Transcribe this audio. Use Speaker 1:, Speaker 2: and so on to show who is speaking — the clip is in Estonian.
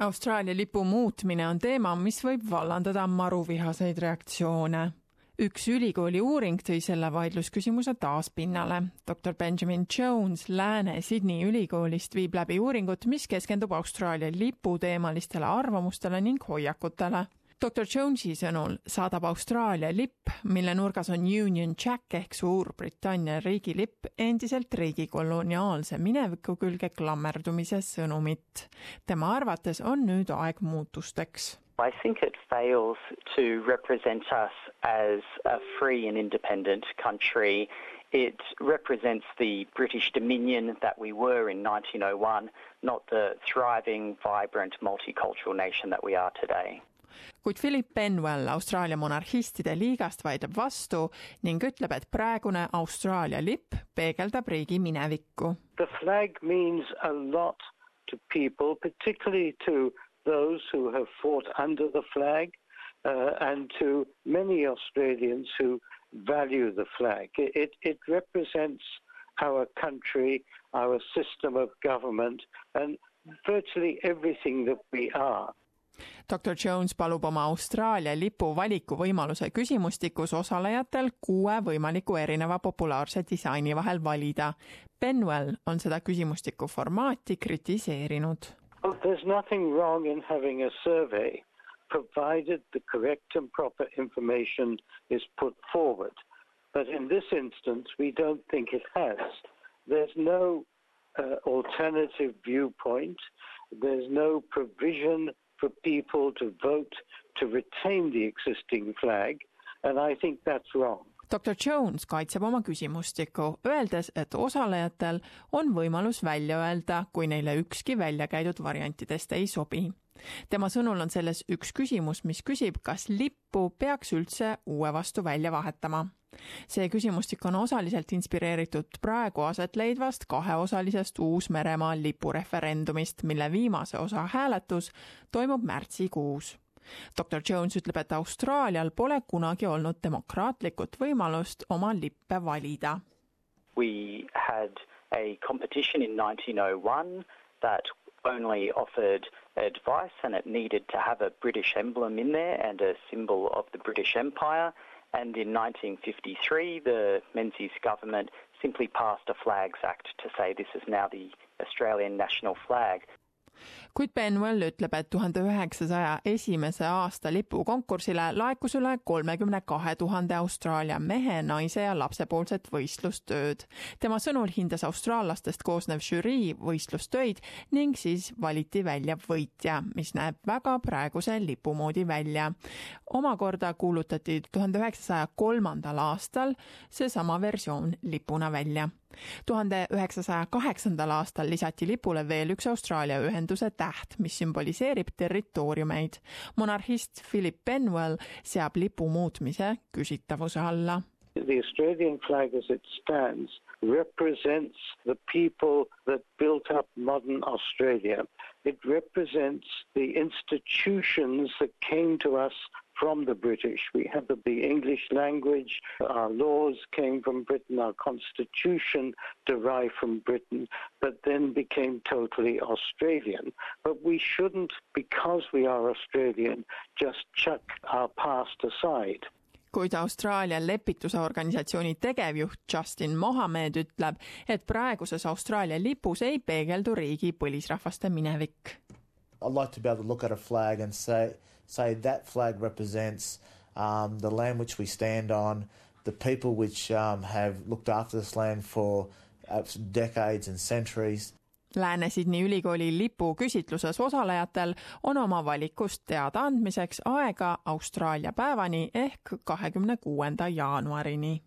Speaker 1: Austraalia lipu muutmine on teema, mis võib vallandada maruvihaseid reaktsioone. üks ülikooli uuring tõi selle vaidlusküsimuse taas pinnale. doktor Benjamin Jones Lääne-Sydney ülikoolist viib läbi uuringut, mis keskendub Austraalia lipu teemalistele arvamustele ning hoiakutele doktor Jonesi sõnul saadab Austraalia lipp, mille nurgas on Union Jack ehk Suurbritannia riigilipp, endiselt riigi koloniaalse mineviku külge klammerdumise sõnumit. tema arvates on nüüd aeg muutusteks.
Speaker 2: I think it fails to represent us as a free and independent country. It represents the British Dominion that we were in 1901, not the thriving, vibrant, multicultural nation that we are today
Speaker 1: kuid Philip Benwell Austraalia monarhistide liigast vaidleb vastu ning ütleb, et praegune Austraalia lipp peegeldab riigi minevikku.
Speaker 3: The flag means a lot to people, particularly to those who have fought under the flag uh, and to many Australians who value the flag. It, it represents our country, our system of government, and virtually everything that we are.
Speaker 1: Doktor Jones palub oma Austraalia lipu valikuvõimaluse küsimustikus osalejatel kuue võimaliku erineva populaarse disaini vahel valida. Benwell on seda küsimustiku formaati kritiseerinud.
Speaker 3: There's nothing wrong in having a survey provided the correct and proper information is put forward. But in this instance, we don't think it has. There's no uh, alternative viewpoint. There's no provision for people to vote to retain the existing flag, and I think that's wrong.
Speaker 1: doktor Jones kaitseb oma küsimustikku, öeldes, et osalejatel on võimalus välja öelda, kui neile ükski välja käidud variantidest ei sobi. Tema sõnul on selles üks küsimus, mis küsib, kas lippu peaks üldse uue vastu välja vahetama see küsimustik on osaliselt inspireeritud praegu aset leidvast kaheosalisest Uus-Meremaa lipureferendumist, mille viimase osa hääletus toimub märtsikuus. doktor Jones ütleb, et Austraalial pole kunagi olnud demokraatlikut võimalust oma lippe valida.
Speaker 2: We had a competition in 1901 that only offered advice and it needed to have a British emblem in there and a symbol of the British Empire And in 1953, the Menzies government simply passed a Flags Act to say this is now the Australian national flag.
Speaker 1: Kuid Benwell ütleb, et tuhande üheksasaja esimese aasta lipukonkursile laekus üle kolmekümne kahe tuhande Austraalia mehe, naise ja lapsepoolset võistlustööd. tema sõnul hindas austraallastest koosnev žürii võistlustöid ning siis valiti välja võitja, mis näeb väga praeguse lipu moodi välja. omakorda kuulutati tuhande üheksasaja kolmandal aastal seesama versioon lipuna välja tuhande üheksasaja kaheksandal aastal lisati lipule veel üks Austraalia ühenduse täht, mis sümboliseerib territooriumeid. monarhist Philip Benwell seab lipu muutmise küsitavuse alla.
Speaker 3: The Australian flag as it stands represents the people that built up modern Australia. It represents the institutions that came to us from the British. We have the, the, English language, our laws came from Britain, our constitution derived from Britain, but then became totally Australian. But we shouldn't, because we are Australian, just chuck our past aside.
Speaker 1: Kuid Austraalia lepitusorganisatsiooni tegevjuht Justin Mohamed ütleb, et praeguses Austraalia lipus ei peegeldu riigi põlisrahvaste minevik.
Speaker 4: I'd like to be able to look at a flag and say say that flag represents um, the land which we stand on, the people which um, have looked after this land for uh, decades and centuries.
Speaker 1: Lääne-Sydney ülikooli lipu küsitluses osalejatel on oma valikust teada andmiseks aega Austraalia päevani ehk kahekümne kuuenda jaanuarini